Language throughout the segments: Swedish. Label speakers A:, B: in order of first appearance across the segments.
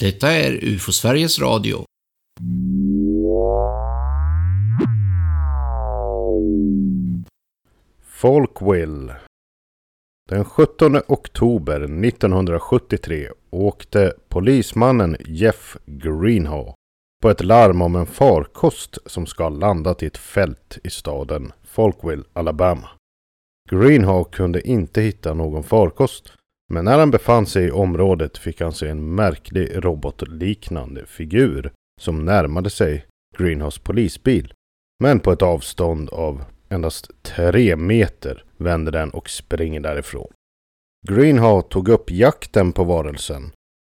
A: Detta är UFO Sveriges Radio.
B: Folkwill. Den 17 oktober 1973 åkte polismannen Jeff Greenhaw på ett larm om en farkost som ska ha landat i ett fält i staden Folkville, Alabama. Greenhaw kunde inte hitta någon farkost men när han befann sig i området fick han se en märklig robotliknande figur som närmade sig Greenhouse polisbil. Men på ett avstånd av endast tre meter vänder den och springer därifrån. Greenhaw tog upp jakten på varelsen.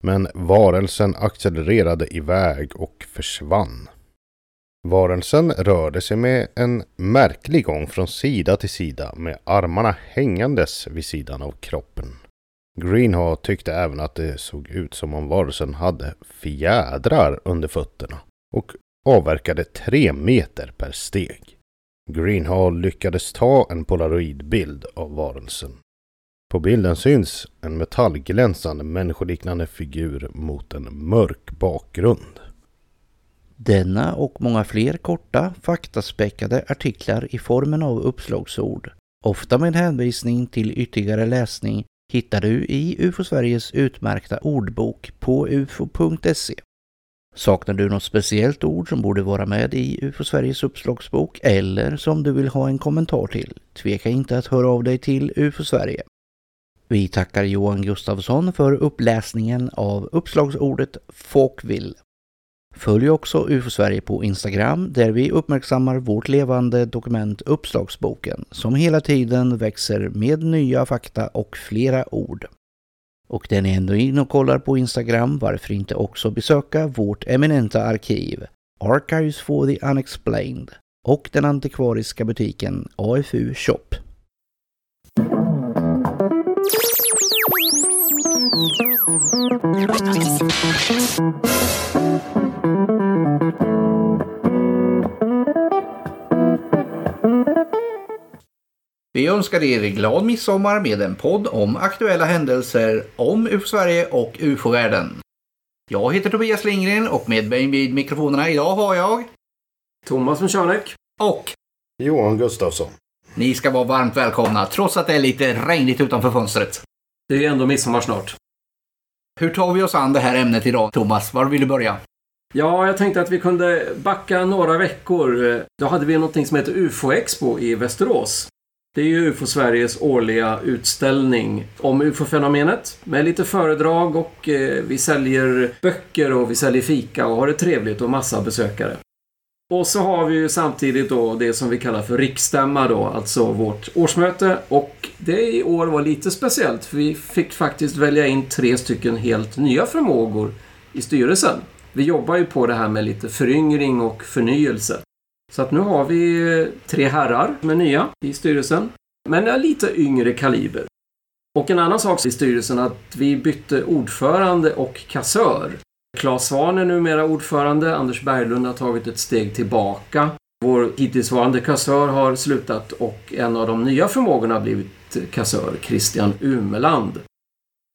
B: Men varelsen accelererade iväg och försvann. Varelsen rörde sig med en märklig gång från sida till sida med armarna hängandes vid sidan av kroppen. Greenhaw tyckte även att det såg ut som om varelsen hade fjädrar under fötterna och avverkade tre meter per steg. Greenhaw lyckades ta en polaroidbild av varelsen. På bilden syns en metallglänsande människoliknande figur mot en mörk bakgrund.
C: Denna och många fler korta, faktaspäckade artiklar i formen av uppslagsord, ofta med hänvisning till ytterligare läsning, hittar du i UFO Sveriges utmärkta ordbok på ufo.se. Saknar du något speciellt ord som borde vara med i UFO Sveriges uppslagsbok eller som du vill ha en kommentar till, tveka inte att höra av dig till UFO Sverige. Vi tackar Johan Gustafsson för uppläsningen av uppslagsordet Folkvill. Följ också UFO Sverige på Instagram där vi uppmärksammar vårt levande dokument Uppslagsboken som hela tiden växer med nya fakta och flera ord. Och den är ändå in och kollar på Instagram, varför inte också besöka vårt eminenta arkiv Archives for the Unexplained och den antikvariska butiken AFU Shop.
A: Vi önskar er glad midsommar med en podd om aktuella händelser om UFO-Sverige och UFO-världen. Jag heter Tobias Lindgren och med mig vid mikrofonerna idag har jag
D: Thomas Schörneck.
A: och
B: Johan Gustafsson.
A: ni ska vara varmt välkomna trots att det är lite regnigt utanför fönstret.
D: Det är ju ändå midsommar snart.
A: Hur tar vi oss an det här ämnet idag, Thomas? Var vill du börja?
D: Ja, jag tänkte att vi kunde backa några veckor. Då hade vi någonting som heter UFO-expo i Västerås. Det är ju UFO Sveriges årliga utställning om UFO-fenomenet med lite föredrag och eh, vi säljer böcker och vi säljer fika och har det trevligt och massa besökare. Och så har vi ju samtidigt då det som vi kallar för riksstämma då, alltså vårt årsmöte. Och det i år var lite speciellt för vi fick faktiskt välja in tre stycken helt nya förmågor i styrelsen. Vi jobbar ju på det här med lite föryngring och förnyelse. Så att nu har vi eh, tre herrar med nya i styrelsen. Men är lite yngre kaliber. Och en annan sak i styrelsen att vi bytte ordförande och kassör. Claes Svahn är numera ordförande, Anders Berglund har tagit ett steg tillbaka. Vår hittillsvarande kassör har slutat och en av de nya förmågorna har blivit kassör, Christian Umeland.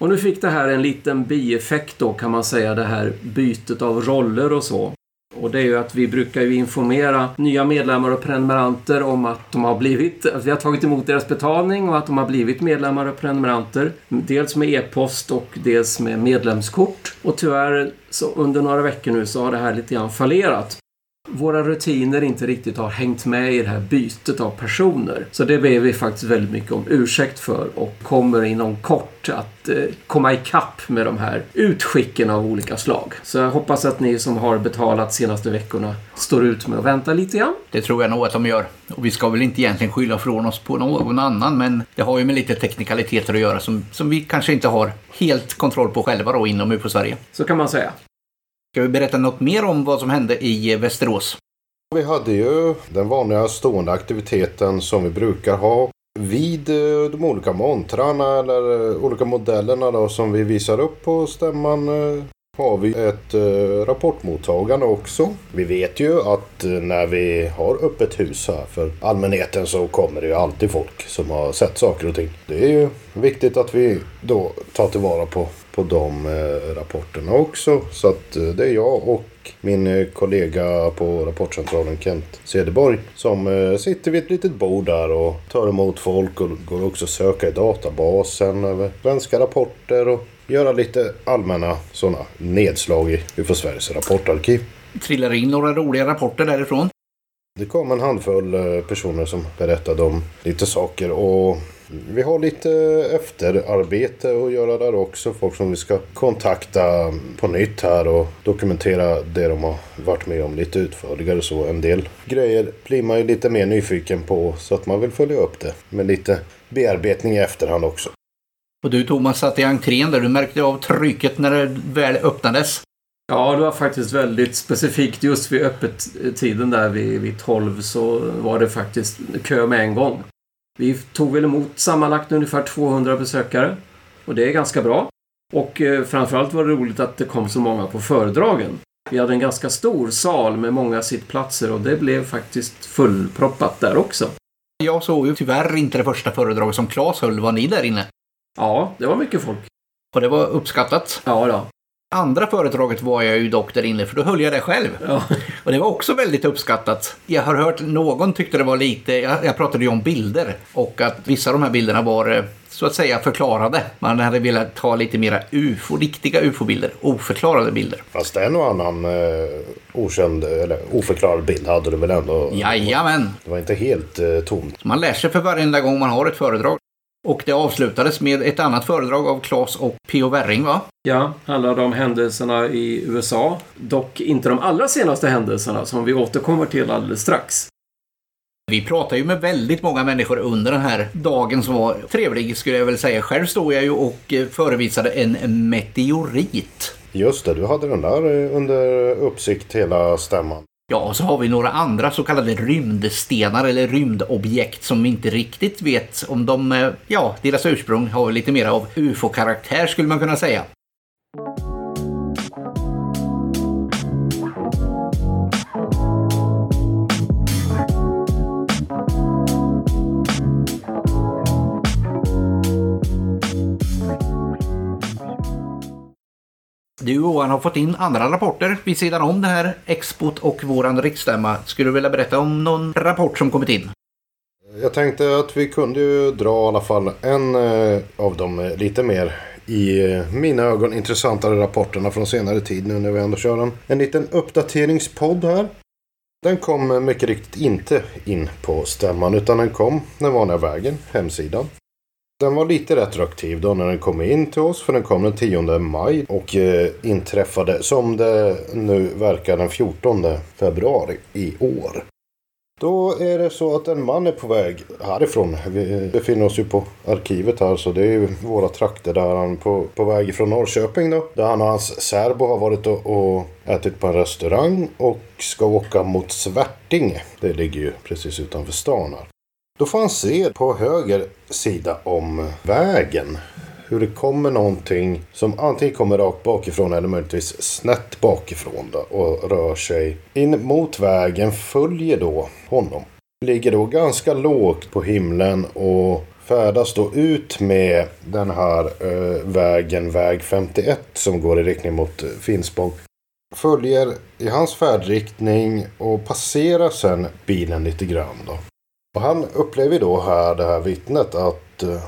D: Och nu fick det här en liten bieffekt då kan man säga, det här bytet av roller och så. Och det är ju att vi brukar ju informera nya medlemmar och prenumeranter om att de har blivit, att vi har tagit emot deras betalning och att de har blivit medlemmar och prenumeranter. Dels med e-post och dels med medlemskort. Och tyvärr så under några veckor nu så har det här lite grann fallerat. Våra rutiner inte riktigt har hängt med i det här bytet av personer. Så det ber vi faktiskt väldigt mycket om ursäkt för och kommer inom kort att eh, komma ikapp med de här utskicken av olika slag. Så jag hoppas att ni som har betalat senaste veckorna står ut med att vänta lite grann.
A: Det tror jag nog att de gör. Och vi ska väl inte egentligen skylla från oss på någon annan, men det har ju med lite teknikaliteter att göra som, som vi kanske inte har helt kontroll på själva då inom UFO-Sverige.
D: Så kan man säga.
A: Ska vi berätta något mer om vad som hände i Västerås?
B: Vi hade ju den vanliga stående aktiviteten som vi brukar ha vid eh, de olika montrarna eller eh, olika modellerna då som vi visar upp på stämman eh, har vi ett eh, rapportmottagande också. Vi vet ju att eh, när vi har öppet hus här för allmänheten så kommer det ju alltid folk som har sett saker och ting. Det är ju viktigt att vi då tar tillvara på på de eh, rapporterna också. Så att eh, det är jag och min eh, kollega på Rapportcentralen Kent Cederborg som eh, sitter vid ett litet bord där och tar emot folk och går också att söka i databasen över svenska rapporter och göra lite allmänna sådana nedslag i UFO Sveriges rapportarkiv.
A: Trillar in några roliga rapporter därifrån.
B: Det kom en handfull eh, personer som berättade om lite saker och vi har lite efterarbete att göra där också. Folk som vi ska kontakta på nytt här och dokumentera det de har varit med om lite utförligare. Så en del grejer blir man ju lite mer nyfiken på så att man vill följa upp det med lite bearbetning i efterhand också.
A: Och du Thomas satt i entrén där du märkte av trycket när det väl öppnades.
D: Ja, det var faktiskt väldigt specifikt. Just vid öppettiden där vid, vid 12 så var det faktiskt kö med en gång. Vi tog väl emot sammanlagt ungefär 200 besökare. Och det är ganska bra. Och eh, framförallt var det roligt att det kom så många på föredragen. Vi hade en ganska stor sal med många sittplatser och det blev faktiskt fullproppat där också.
A: Jag såg ju tyvärr inte det första föredraget som Claes höll. Var ni där inne?
D: Ja, det var mycket folk.
A: Och det var uppskattat.
D: Ja, då.
A: Andra föredraget var jag ju dock där inne för då höll jag det själv.
D: Ja.
A: Och det var också väldigt uppskattat. Jag har hört någon tyckte det var lite, jag, jag pratade ju om bilder och att vissa av de här bilderna var eh, så att säga förklarade. Man hade velat ha lite mera ufo, riktiga ufo-bilder, oförklarade bilder.
B: Fast en och annan eh, okänd eller oförklarad bild hade du väl ändå?
A: Jajamän!
B: Det var inte helt eh, tomt.
A: Man lär sig för varenda gång man har ett föredrag. Och det avslutades med ett annat föredrag av Claes och P.O. Werring va?
D: Ja, handlade om händelserna i USA. Dock inte de allra senaste händelserna som vi återkommer till alldeles strax.
A: Vi pratade ju med väldigt många människor under den här dagen som var trevlig skulle jag väl säga. Själv stod jag ju och eh, förevisade en meteorit.
B: Just det, du hade den där eh, under uppsikt hela stämman.
A: Ja, och så har vi några andra så kallade rymdstenar eller rymdobjekt som vi inte riktigt vet om de, eh, ja, deras ursprung har lite mer av ufo-karaktär skulle man kunna säga. Du Johan har fått in andra rapporter vid sidan om det här expot och våran riksstämma. Skulle du vilja berätta om någon rapport som kommit in?
B: Jag tänkte att vi kunde ju dra i alla fall en eh, av de eh, lite mer i eh, mina ögon intressantare rapporterna från senare tid nu när vi ändå kör en, en liten uppdateringspodd här. Den kom mycket riktigt inte in på stämman utan den kom den vanliga vägen, hemsidan. Den var lite retroaktiv då när den kom in till oss för den kom den 10 maj och eh, inträffade som det nu verkar den 14 februari i år. Då är det så att en man är på väg härifrån. Vi eh, befinner oss ju på arkivet här så det är ju våra trakter där han är på, på väg från Norrköping då. Där han och hans särbo har varit och, och ätit på en restaurang och ska åka mot Svärtinge. Det ligger ju precis utanför stan här. Då får han se på höger sida om vägen hur det kommer någonting som antingen kommer rakt bakifrån eller möjligtvis snett bakifrån då, och rör sig in mot vägen, följer då honom. Ligger då ganska lågt på himlen och färdas då ut med den här eh, vägen, väg 51 som går i riktning mot eh, Finspång. Följer i hans färdriktning och passerar sen bilen lite grann då. Och han upplever då här, det här vittnet, att eh,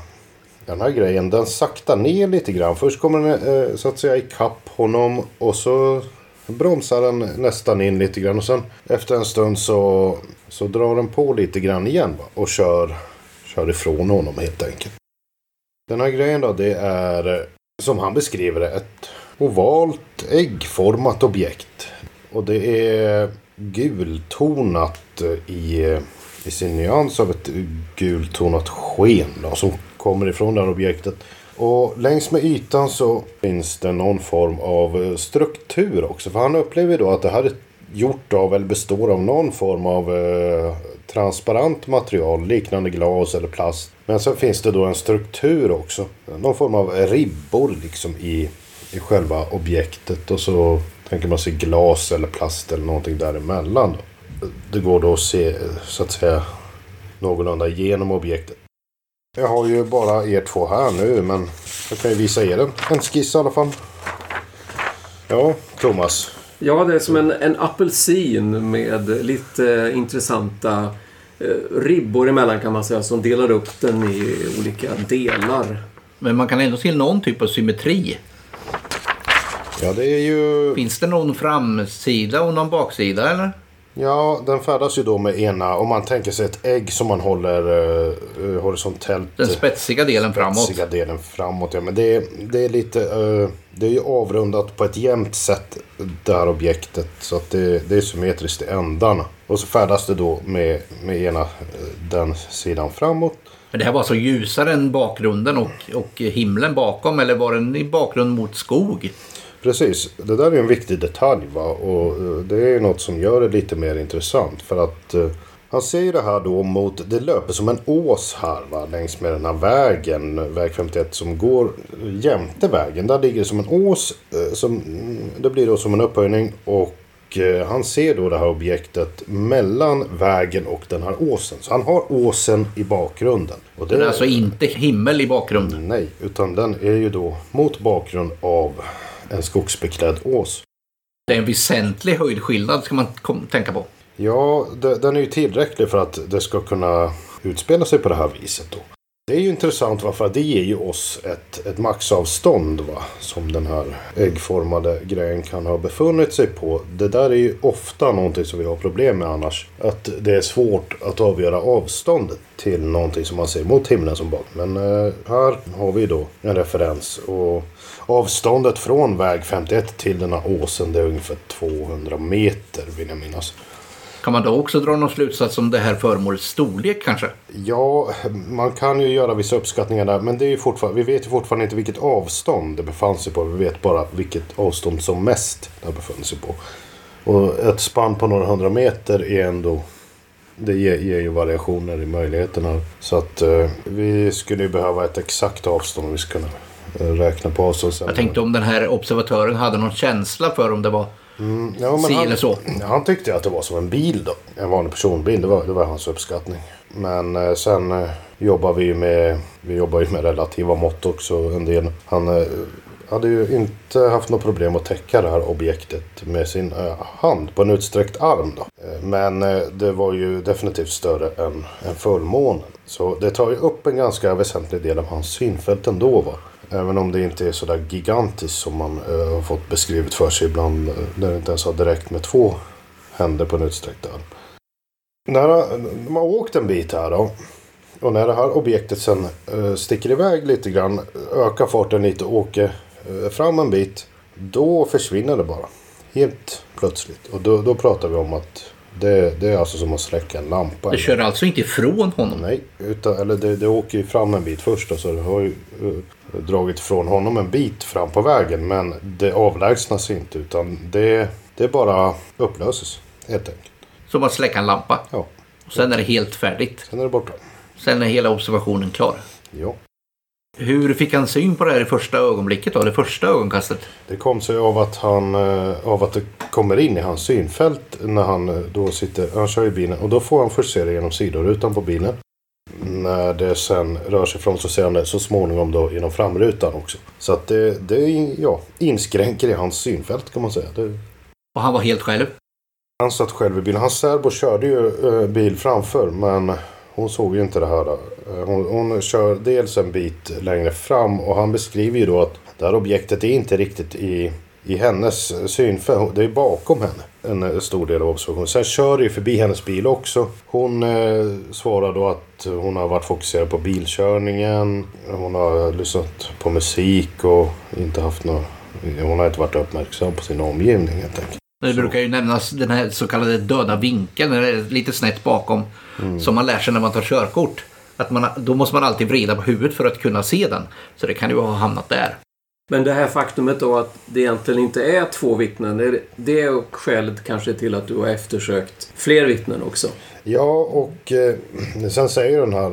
B: den här grejen den saktar ner lite grann. Först kommer den eh, så att säga ikapp honom och så bromsar den nästan in lite grann. Och sen efter en stund så, så drar den på lite grann igen va? och kör, kör ifrån honom helt enkelt. Den här grejen då det är som han beskriver det ett ovalt äggformat objekt. Och det är gultonat i eh, i sin nyans av ett gultonat sken då, som kommer ifrån det här objektet. Och längs med ytan så finns det någon form av eh, struktur också. För han upplever då att det här är gjort av eller består av någon form av eh, transparent material liknande glas eller plast. Men sen finns det då en struktur också. Någon form av ribbor liksom i, i själva objektet. Och så tänker man sig glas eller plast eller någonting däremellan. Då det går då att se så att säga någorlunda genom objektet. Jag har ju bara er två här nu men Jag kan ju visa er en, en skiss i alla fall. Ja, Thomas.
D: Ja, det är som en, en apelsin med lite intressanta eh, ribbor emellan kan man säga som delar upp den i olika delar.
A: Men man kan ändå se någon typ av symmetri.
B: Ja, det är ju...
A: Finns det någon framsida och någon baksida eller?
B: Ja, den färdas ju då med ena, om man tänker sig ett ägg som man håller uh, horisontellt.
A: Den spetsiga delen framåt.
B: Spetsiga delen framåt, ja. Men det, är- det är lite, uh, det är ju avrundat på ett jämnt sätt, det här objektet. Så att det, det är symmetriskt i ändarna. Och så färdas det då med, med ena, den sidan framåt.
A: Men det här var alltså ljusare än bakgrunden och, och himlen bakom eller var den i bakgrund mot skog?
B: Precis, det där är en viktig detalj va? och eh, det är något som gör det lite mer intressant för att eh, han ser ju det här då mot, det löper som en ås här va, längs med den här vägen, väg 51 som går jämte vägen. Där ligger det som en ås, eh, som, mm, det blir då som en upphöjning och han ser då det här objektet mellan vägen och den här åsen. Så han har åsen i bakgrunden. Och
A: Det är alltså inte himmel i bakgrunden.
B: Nej, utan den är ju då mot bakgrund av en skogsbeklädd ås.
A: Det är en väsentlig höjdskillnad ska man tänka på.
B: Ja, de- den är ju tillräcklig för att det ska kunna utspela sig på det här viset då. Det är ju intressant va, för det ger ju oss ett, ett maxavstånd va, som den här äggformade grejen kan ha befunnit sig på. Det där är ju ofta någonting som vi har problem med annars. Att det är svårt att avgöra avståndet till någonting som man ser mot himlen som bak. Men eh, här har vi då en referens. Och avståndet från väg 51 till den här åsen det är ungefär 200 meter vill jag minnas.
A: Kan man då också dra någon slutsats om det här föremålets storlek kanske?
B: Ja, man kan ju göra vissa uppskattningar där. Men det är ju fortfarande, vi vet ju fortfarande inte vilket avstånd det befann sig på. Vi vet bara vilket avstånd som mest det befunnit sig på. Och ett spann på några hundra meter är ändå... Det ger, ger ju variationer i möjligheterna. Så att eh, vi skulle ju behöva ett exakt avstånd om vi ska kunna räkna på avstånd. sen.
A: Jag tänkte om den här observatören hade någon känsla för om det var
B: Ja, men
A: si
B: han,
A: eller så.
B: Han tyckte att det var som en bil då. En vanlig personbil. Det var, det var hans uppskattning. Men eh, sen eh, jobbar vi ju med, vi jobbar ju med relativa mått också en del. Han eh, hade ju inte haft något problem att täcka det här objektet med sin eh, hand på en utsträckt arm då. Eh, men eh, det var ju definitivt större än, än fullmånen. Så det tar ju upp en ganska väsentlig del av hans synfält ändå va. Även om det inte är sådär gigantiskt som man eh, har fått beskrivet för sig ibland. eh, När det inte ens har direkt med två händer på en utsträckt arm. När de har åkt en bit här då. Och när det här objektet sen eh, sticker iväg lite grann. Ökar farten lite och åker fram en bit. Då försvinner det bara. Helt plötsligt. Och då, då pratar vi om att det, det är alltså som att släcka en lampa.
A: Det kör alltså inte ifrån honom.
B: Nej, utan, eller det, det åker ju fram en bit först och så det har ju dragit från honom en bit fram på vägen. Men det avlägsnas inte utan det, det bara upplöses helt enkelt.
A: Som att släcka en lampa.
B: Ja,
A: Och sen är det helt färdigt.
B: sen är det borta.
A: Sen är hela observationen klar.
B: Ja.
A: Hur fick han syn på det här i första ögonblicket då? Det första ögonkastet?
B: Det kom sig av att, han, eh, av att det kommer in i hans synfält när han eh, då sitter, han kör i bilen och då får han först se det genom sidorutan på bilen. När det sen rör sig fram så ser han det så småningom då genom framrutan också. Så att det, det ja, inskränker i hans synfält kan man säga. Det,
A: Och han var helt själv.
B: han satt själv i bilen. Hans särbo körde ju eh, bil framför men hon såg ju inte det här. Eh, Hon, hon kör dels en bit längre fram och han beskriver ju då att det här objektet är inte riktigt i, i hennes synfält. Det är bakom henne en eh, stor del av observationen. Sen kör det ju förbi hennes bil också. Hon eh, svarar då att hon har varit fokuserad på bilkörningen. Hon har lyssnat på musik och inte haft något... Hon har inte varit uppmärksam på sin omgivning helt enkelt.
A: Det brukar ju nämnas den här så kallade döda vinkeln, lite snett bakom. Som man lär sig när man tar körkort. Att man, då måste man alltid vrida på huvudet för att kunna se den. Så det kan ju ha hamnat där.
D: Men det här faktumet då att det egentligen inte är två vittnen. Det är, det skälet kanske till att du har eftersökt fler vittnen också.
B: Ja, och eh, sen säger den här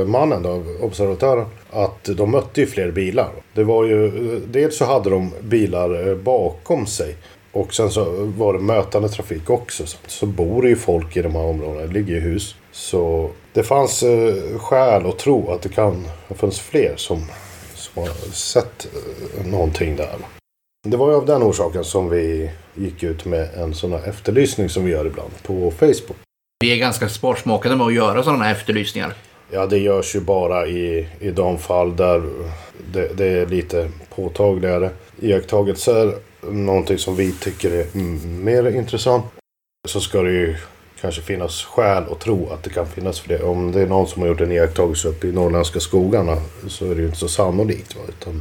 B: eh, mannen då, observatören, att de mötte ju fler bilar. Det var ju, eh, dels så hade de bilar eh, bakom sig. Och sen så var det mötande trafik också. Så, så bor det ju folk i de här områdena, det ligger ju hus. Så det fanns eh, skäl att tro att det kan ha funnits fler som, som har sett eh, någonting där. Det var ju av den orsaken som vi gick ut med en sån här efterlysning som vi gör ibland på Facebook.
A: Vi är ganska sparsmakade med att göra sådana här efterlysningar.
B: Ja, det görs ju bara i, i de fall där det, det är lite påtagligare iakttagelser. Någonting som vi tycker är mer intressant. Så ska det ju kanske finnas skäl att tro att det kan finnas för det. Om det är någon som har gjort en iakttagelse uppe i norrländska skogarna så är det ju inte så sannolikt. Va? Utan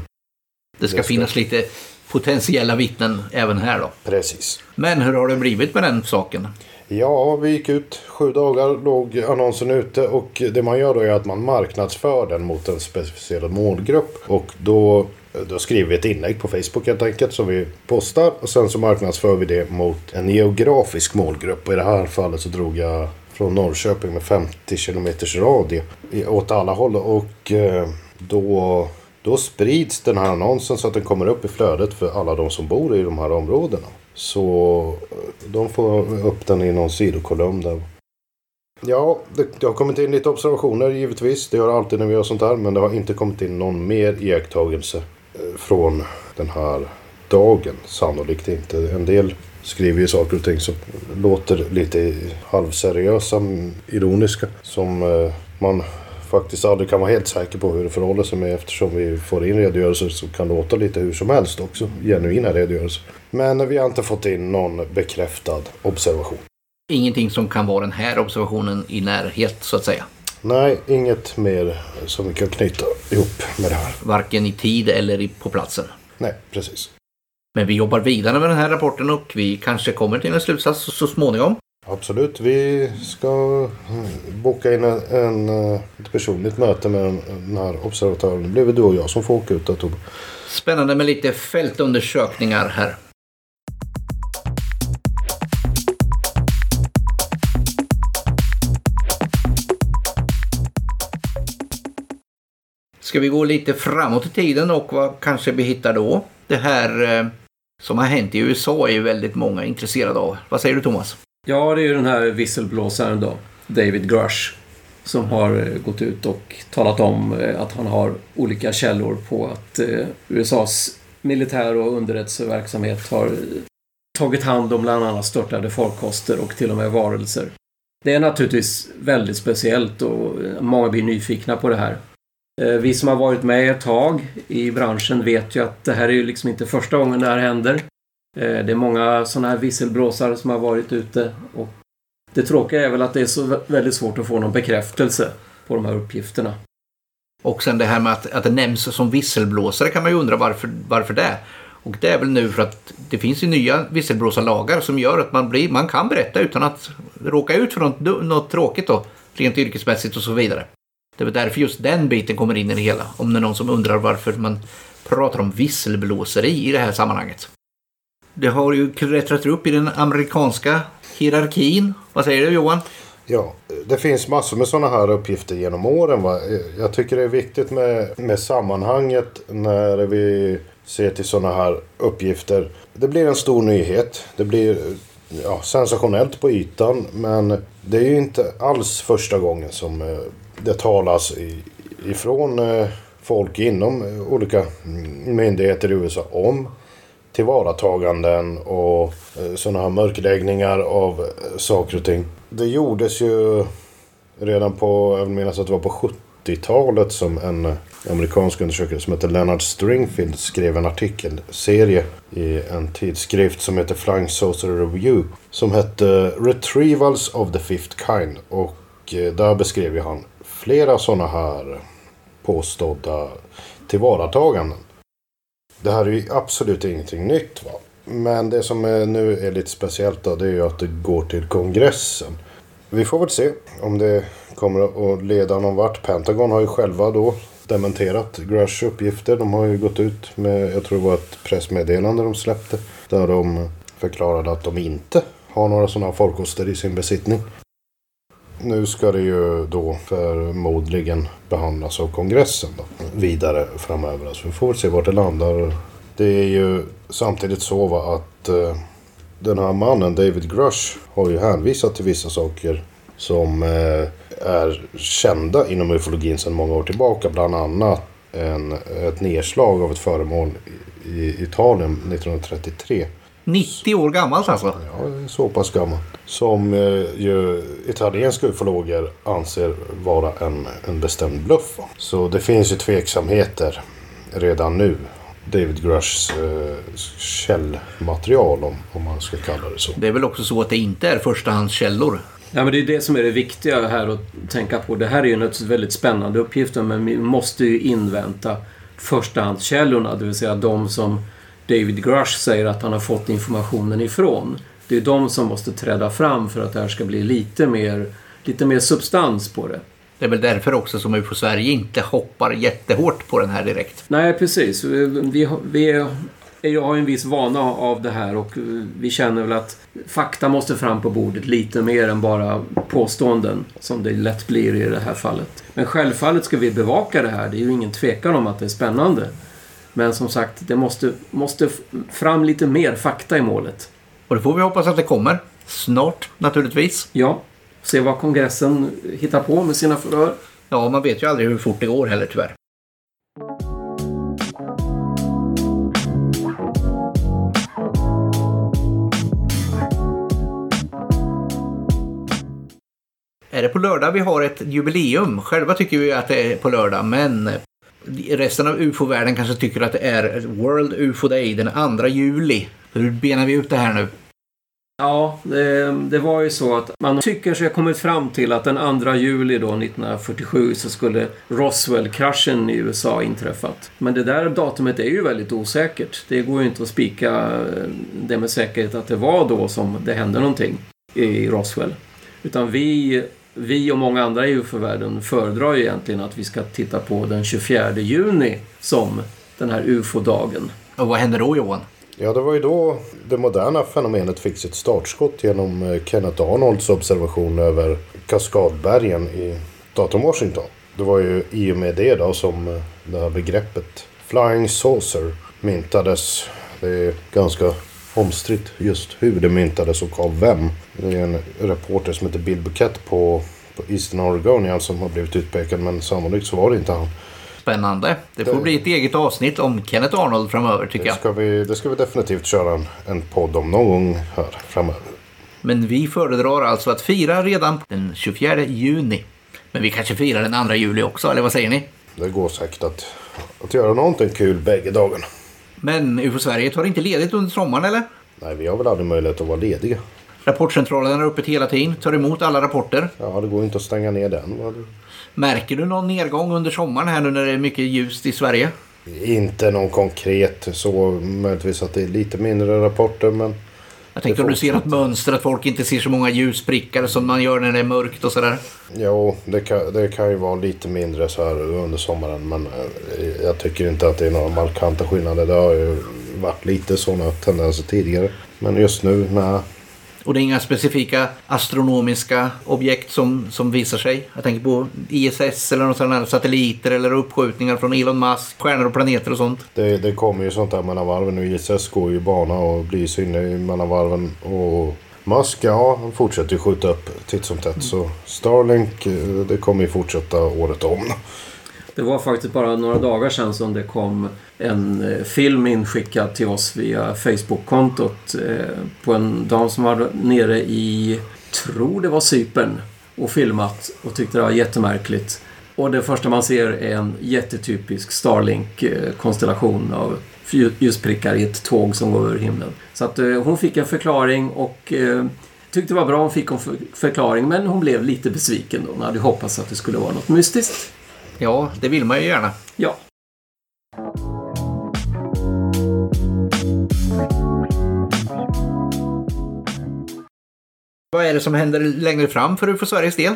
A: Det ska
B: Det ska-
A: finnas lite potentiella vittnen även här då.
B: precis.
A: Men hur har det blivit med den saken?
B: Ja, vi gick ut sju dagar, låg annonsen ute och det man gör då är att man marknadsför den mot en specifierad målgrupp. Och då, då skriver vi ett inlägg på Facebook helt enkelt som vi postar och sen så marknadsför vi det mot en geografisk målgrupp. Och i det här fallet så drog jag från Norrköping med 50 kilometers radie åt alla håll och eh, då, då sprids den här annonsen så att den kommer upp i flödet för alla de som bor i de här områdena. Så eh, de får upp den i någon sidokolumn där. Ja, det, det har kommit in lite observationer givetvis. Det gör det alltid när vi gör sånt här. Men det har inte kommit in någon mer iakttagelse Eh, från den här dagen. Sannolikt inte. En del skriver ju saker och ting som låter lite halvseriösa, ironiska. Som eh, man faktiskt aldrig kan vara helt säker på hur det förhåller sig med eftersom vi får in redogörelser som kan låta lite hur som helst också. Genuina redogörelser. Men vi har inte fått in någon bekräftad observation.
A: Ingenting som kan vara den här observationen i närhet så att säga.
B: Nej, inget mer som vi kan knyta ihop med det här.
A: Varken i tid eller på platsen.
B: Nej, precis.
A: Men vi jobbar vidare med den här rapporten och vi kanske kommer till en slutsats så, småningom.
B: Absolut, vi ska mm, boka in en, en, eh, ett personligt möte med den, här observatören. Det blir väl du och jag som får åka ut.
A: Spännande med lite fältundersökningar här. Ska vi gå lite framåt i tiden och vad kanske vi hittar då? Det här eh, som har hänt i USA är ju väldigt många intresserade av. Vad säger du Thomas?
D: Ja, det är ju den här visselblåsaren då, David Grush, som har eh, gått ut och talat om eh, att han har olika källor på att eh, USAs militär och underrättelseverksamhet har tagit hand om bland annat störtade farkoster och till och med varelser. Det är naturligtvis väldigt speciellt och eh, många blir nyfikna på det här. Eh, vi som har varit med ett tag i branschen vet ju att det här är ju liksom inte första gången det här händer. Eh, det är många sådana här visselblåsare som har varit ute och det tråkiga är väl att det är så väldigt svårt att få någon bekräftelse på de här uppgifterna.
A: Och sen det här med att, att det nämns som visselblåsare kan man ju undra varför, varför det. Och det är väl nu för att det finns ju nya visselblåsarlagar som gör att man, blir, man kan berätta utan att råka ut för något, något tråkigt då. Rent yrkesmässigt och så vidare. Det är väl därför just den biten kommer in i det hela. Om det är någon som undrar varför man pratar om visselblåseri i det här sammanhanget. Det har ju klättrat upp i den amerikanska hierarkin. Vad säger du Johan?
B: Ja, det finns massor med sådana här uppgifter genom åren. Va? Jag tycker det är viktigt med, med sammanhanget när vi ser till sådana här uppgifter. Det blir en stor nyhet. Det blir ja, sensationellt på ytan. Men det är ju inte alls första gången som eh, det talas ifrån eh, folk inom eh, olika myndigheter i USA om tillvarataganden och eh, sådana här mörkläggningar av saker och ting. Det gjordes ju redan på, jag vill minnas att det var på 70-talet som en amerikansk undersökare som heter Leonard Stringfield skrev en artikelserie i en tidskrift som heter Flying Saucer Review. Som hette Retrievals of the Fifth Kind. Och där beskrev ju han flera sådana här påstådda tillvarataganden. Det här är ju absolut ingenting nytt. Va? Men det som är, nu är lite speciellt då, det är ju att det går till kongressen. Vi får väl se om det kommer att leda någon vart. Pentagon har ju själva då dementerat Grush uppgifter. De har ju gått ut med, jag tror det var ett pressmeddelande de släppte. Där de förklarade att de inte har några sådana farkoster i sin besittning. Nu ska det ju då förmodligen behandlas av kongressen då, vidare framöver. Alltså vi får väl se vart det landar. Det är ju samtidigt så va, att eh, den här mannen, David Grush, har ju hänvisat till vissa saker som eh, är kända inom ufologin sedan många år tillbaka. Bland annat en, ett nedslag av ett föremål i, i Italien 1933.
A: 90 år gammalt alltså.
B: Ja, så pass gammalt. Som eh, ju italienska ufologer anser vara en, en bestämd bluff. Så det finns ju tveksamheter redan nu. David Grushs eh, källmaterial om, om man ska kalla det så.
A: Det är väl också så att det inte är förstahandskällor.
D: Ja, men det är det som är det viktiga här att tänka på. Det här är ju naturligtvis väldigt spännande uppgifter men vi måste ju invänta förstahandskällorna, det vill säga de som David Grush säger att han har fått informationen ifrån. Det är de som måste träda fram för att det här ska bli lite mer, lite mer substans på det.
A: Det är väl därför också som UFO Sverige inte hoppar jättehårt på den här direkt.
D: Nej, precis. Vi, vi jag har en viss vana av det här och vi känner väl att fakta måste fram på bordet lite mer än bara påståenden som det lätt blir i det här fallet. Men självfallet ska vi bevaka det här. Det är ju ingen tvekan om att det är spännande. Men som sagt, det måste, måste fram lite mer fakta i målet.
A: Och det får vi hoppas att det kommer. Snart naturligtvis.
D: Ja, se vad kongressen hittar på med sina förhör.
A: Ja, man vet ju aldrig hur fort det går heller tyvärr. Är det på lördag vi har ett jubileum? Själva tycker vi att det är på lördag, men resten av UFO-världen kanske tycker att det är World UFO Day den 2 juli. Hur benar vi ut det här nu?
D: Ja, det, det var ju så att man tycker sig ha kommit fram till att den 2 juli då 1947 så skulle Roswell-kraschen i USA inträffat. Men det där datumet är ju väldigt osäkert. Det går ju inte att spika eh, det med säkerhet att det var då som det hände någonting i Roswell. Utan vi, vi och många andra i UFO-världen föredrar ju egentligen att vi ska titta på den 24 juni som den här UFO-dagen.
A: Och vad händer då Johan?
B: Ja, det var ju då det moderna fenomenet fick sitt startskott genom eh, Kenneth Arnolds observation över Kaskadbergen i datorn Washington. Det var ju i och med det då som eh, det här begreppet Flying Saucer myntades. Det är ganska omstritt just hur det myntades och av vem. Det är en reporter som heter Bill Buquette på, på Eastern Oregonian som har blivit utpekad men sannolikt så var det inte han.
A: Spännande. Det får
B: Det-
A: bli ett eget avsnitt om Kenneth Arnold framöver tycker
B: Det
A: jag.
B: ska vi, det ska vi definitivt köra en, en podd om någon gång här framöver.
A: Men vi föredrar alltså att fira redan den 24 juni. Men vi kanske firar den 2 juli också, eller vad säger ni?
B: Det går säkert att, att göra någonting kul bägge dagarna.
A: Men UFO Sverige tar inte ledigt under sommaren eller?
B: Nej, vi har väl aldrig möjlighet att vara lediga.
A: Rapportcentralen är öppet hela tiden, tar emot alla rapporter.
B: Ja, det går inte att stänga ner den.
A: Märker du någon nedgång under sommaren här nu när det är mycket ljust i Sverige?
B: Inte någon konkret så. Möjligtvis att det är lite mindre rapporter, men
A: Jag tänkte om du ser något mönster, att folk inte ser så många ljusprickar som man gör när det är mörkt och sådär.
B: jo, det kan, det kan ju vara lite mindre så här under sommaren. Men eh, jag tycker inte att det är några markanta skillnader. Det har ju varit lite sådana tendenser tidigare. Men just nu, nej.
A: Och det är inga specifika astronomiska objekt som, som visar sig. Jag tänker på ISS eller något sådant här, satelliter eller uppskjutningar från Elon Musk, stjärnor och planeter och sånt.
B: Det, det kommer ju sånt där mellan varven och ISS går ju bana och blir synlig mellan varven. Och Musk, ja, han fortsätter ju skjuta upp titt som tätt. Så Starlink, eh, det kommer ju fortsätta året om.
D: Det var faktiskt bara några dagar sedan som det kom en eh, film inskickad till oss via Facebook-kontot eh, på en dam som var nere i, tror det var Cypern och filmat och tyckte det var jättemärkligt. Och det första man ser är en jättetypisk Starlink-konstellation eh, av ljusprickar i ett tåg som går över himlen. Så att hon fick en förklaring och tyckte det var bra hon fick en förklaring men hon blev lite besviken då. Hon hade hoppats att det skulle vara något mystiskt.
A: Ja, det vill man ju gärna.
D: Ja.
A: Vad är det som händer längre fram för UFO Sveriges del?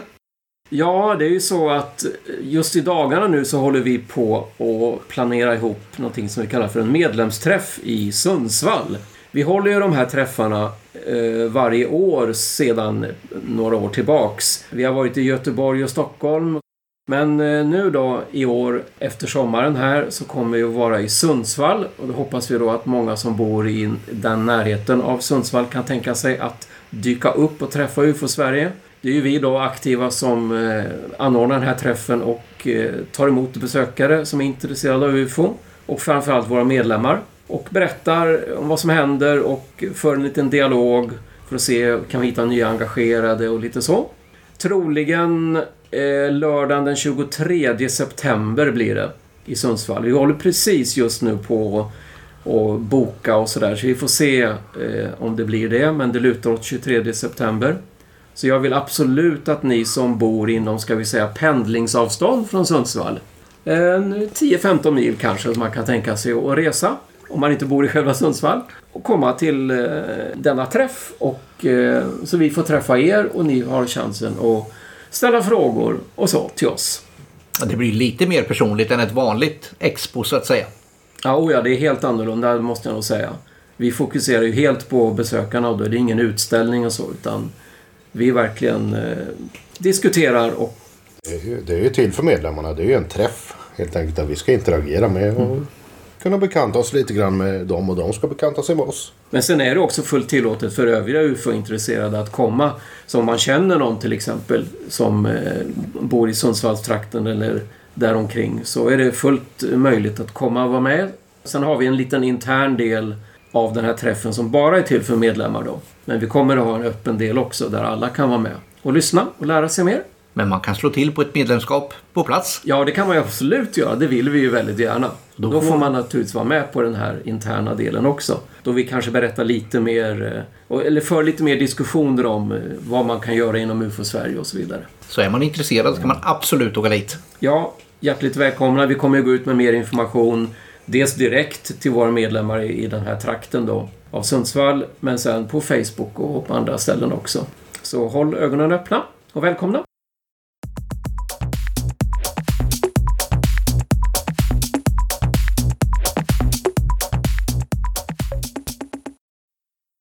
D: Ja, det är ju så att just i dagarna nu så håller vi på att planera ihop någonting som vi kallar för en medlemsträff i Sundsvall. Vi håller ju de här träffarna eh, varje år sedan några år tillbaks. Vi har varit i Göteborg och Stockholm. Men eh, nu då i år efter sommaren här så kommer vi att vara i Sundsvall och då hoppas vi då att många som bor i den närheten av Sundsvall kan tänka sig att dyka upp och träffa UFO Sverige. Det är ju vi då aktiva som eh, anordnar den här träffen och eh, tar emot besökare som är intresserade av UFO. Och framförallt våra medlemmar. Och berättar om vad som händer och för en liten dialog för att se, kan vi hitta nya engagerade och lite så. Troligen eh, lördagen den 23 september blir det i Sundsvall. Vi håller precis just nu på att boka och sådär så vi får se eh, om det blir det men det lutar åt 23 september. Så jag vill absolut att ni som bor inom, ska vi säga, pendlingsavstånd från Sundsvall. eh, 10-15 mil kanske som man kan tänka sig att resa. Om man inte bor i själva Sundsvall. Och komma till eh, denna träff. Och, eh, så vi får träffa er och ni har chansen att ställa frågor och så till oss.
A: Det blir lite mer personligt än ett vanligt expo så att säga.
D: Ja, oh ja, det är helt annorlunda måste jag nog säga. Vi fokuserar ju helt på besökarna och då är det ingen utställning och så utan vi verkligen eh, diskuterar och...
B: Det är, ju, det är ju till för medlemmarna. Det är ju en träff helt enkelt där vi ska interagera med och mm. Kunna bekanta oss lite grann med dem och de ska bekanta sig med oss.
D: Men sen är det också fullt tillåtet för övriga UFO-intresserade att komma. Så om man känner någon till exempel som eh, bor i Sundsvallstrakten eller däromkring så är det fullt möjligt att komma och vara med. Sen har vi en liten intern del av den här träffen som bara är till för medlemmar då. Men vi kommer att ha en öppen del också där alla kan vara med och lyssna och lära sig mer.
A: Men man kan slå till på ett medlemskap på plats.
D: Ja, det kan man ju absolut göra. Det vill vi ju väldigt gärna. Då, Då får man naturligtvis vara med på den här interna delen också. Då vi kanske berättar lite mer, eh, eller för lite mer diskussioner om eh, vad man kan göra inom UFO-Sverige och så vidare.
A: Så är man intresserad så kan man absolut åka dit.
D: Ja, hjärtligt välkomna. Vi kommer att gå ut med mer information. Dels direkt till våra medlemmar i den här trakten då av Sundsvall, men sen på Facebook och på andra ställen också. Så håll ögonen öppna och välkomna!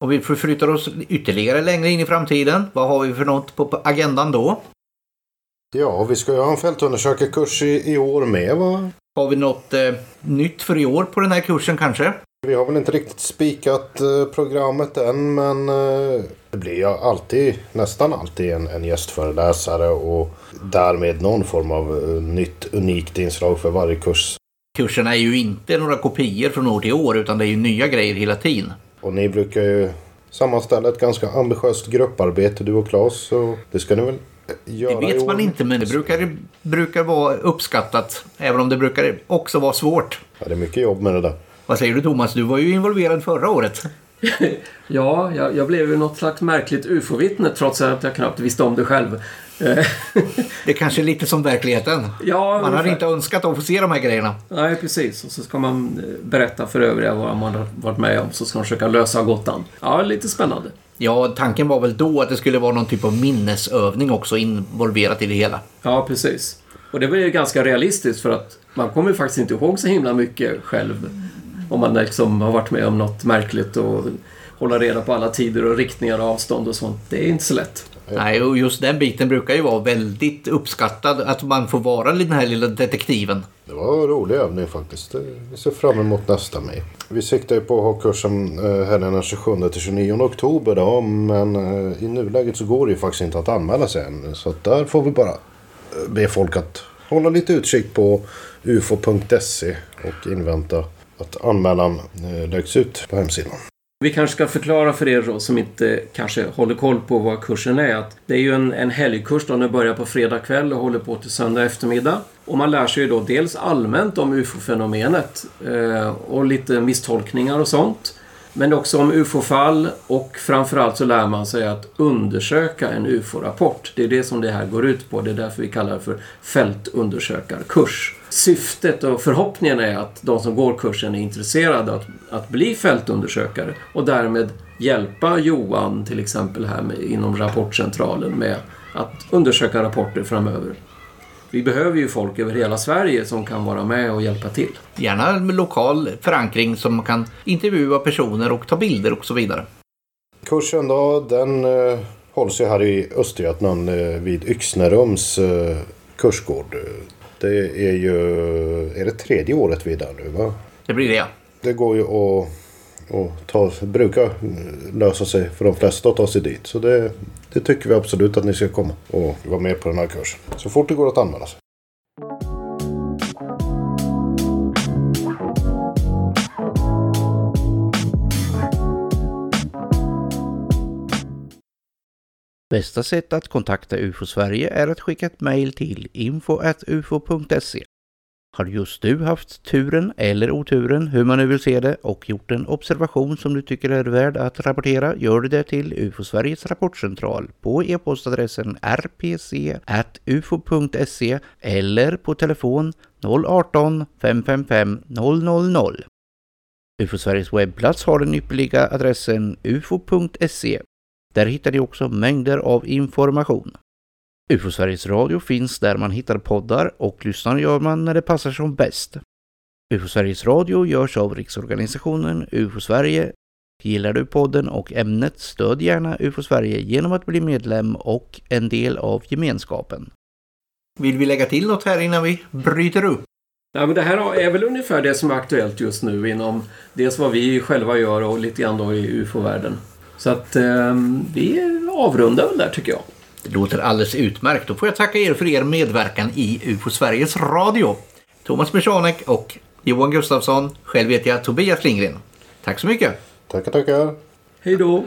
A: Om vi förflyttar oss ytterligare längre in i framtiden, vad har vi för något på agendan då?
B: Ja, vi ska ju ha en fältundersökarkurs i, i år med va?
A: Har vi något eh, nytt för i år på den här kursen kanske?
B: Vi har väl inte riktigt spikat eh, programmet än men eh, det blir ju alltid, nästan alltid en, en gästföreläsare och därmed någon form av eh, nytt unikt inslag för varje kurs.
A: Kurserna är ju inte några kopior från år till år utan det är ju nya grejer hela tiden.
B: Och ni brukar ju sammanställa ett ganska ambitiöst grupparbete du och Claes så det ska ni väl göra
A: Det vet man inte men det brukar, brukar vara uppskattat. Även om det brukar också vara svårt.
B: Ja, det är mycket jobb med det där.
A: Vad säger du Thomas? Du var ju involverad förra året.
D: Ja, jag, jag blev ju något slags märkligt ufo-vittne trots att jag knappt visste om det själv.
A: det är kanske är lite som verkligheten.
D: Ja,
A: man har inte önskat att få se de här grejerna.
D: Nej, precis. Och så ska man eh, berätta för övriga vad man har varit med om. Så ska man försöka lösa gåtan. Ja, lite spännande.
A: Ja, tanken var väl då att det skulle vara någon typ av minnesövning också involverat i det hela.
D: Ja, precis. Och det var ju ganska realistiskt för att man kommer ju faktiskt inte ihåg så himla mycket själv. Om man liksom har varit med om något märkligt och hålla reda på alla tider och riktningar och avstånd och sånt. Det är inte så lätt.
A: Nej, och just den biten brukar ju vara väldigt uppskattad. Att man får vara den här lilla detektiven.
B: Det var en rolig övning faktiskt. Vi ser fram emot nästa med. Vi siktar ju på att ha kursen eh, helgen den 27 till 29 oktober då. Men eh, i nuläget så går det ju faktiskt inte att anmäla sig än. Så där får vi bara eh, be folk att hålla lite utkik på ufo.se och invänta att anmälan eh, läggs ut på hemsidan.
D: Vi kanske ska förklara för er då, som inte kanske håller koll på vad kursen är. Att det är ju en, en helgkurs då, den börjar på fredag kväll och håller på till söndag eftermiddag. Och man lär sig ju då dels allmänt om ufo-fenomenet eh, och lite misstolkningar och sånt. Men också om ufo-fall och framförallt så lär man sig att undersöka en ufo-rapport. Det är det som det här går ut på. Det är därför vi kallar det för fältundersökarkurs. Syftet och förhoppningen är att de som går kursen är intresserade att, att bli fältundersökare och därmed hjälpa Johan till exempel här med, inom rapportcentralen med att undersöka rapporter framöver. Vi behöver ju folk över hela Sverige som kan vara med och hjälpa till.
A: Gärna med lokal förankring som kan intervjua personer och ta bilder och så vidare.
B: Kursen då, den eh, hålls ju här i Östergötland eh, vid Yxnerums eh, kursgård. Det är ju, är det tredje året vi är där nu va?
A: Det blir det
B: Det går ju att, att ta, brukar lösa sig för de flesta att ta sig dit. Så det, Det tycker vi absolut att ni ska komma och vara med på den här kursen. Så fort det går att anmäla sig.
A: Bästa sätt att kontakta UFO Sverige är att skicka ett mejl till info.ufo.se. Har just du haft turen eller oturen, hur man nu vill se det, och gjort en observation som du tycker är värd att rapportera, gör du det till UFO Sveriges rapportcentral på e-postadressen rpc.ufo.se eller på telefon 018 555 000. UFO Sveriges webbplats har den ypperliga adressen ufo.se där hittar ni också mängder av information. UFO Sveriges Radio finns där man hittar poddar och lyssnar gör man när det passar som bäst. UFO Sveriges Radio görs av Riksorganisationen UFO Sverige. Gillar du podden och ämnet, stöd gärna UFO Sverige genom att bli medlem och en del av gemenskapen.
E: Vill vi lägga till något här innan vi bryter upp?
D: Ja, men det här är väl ungefär det som är aktuellt just nu inom dels vad vi själva gör och lite grann då i UFO-världen. Så att eh, vi avrundar väl där tycker jag.
E: Det låter alldeles utmärkt. Då får jag tacka er för er medverkan i UFO Sveriges Radio. Thomas Michanek och Johan Gustafsson. Själv heter jag Tobias Lindgren. Tack så mycket.
B: Tackar, tackar.
D: Hej då!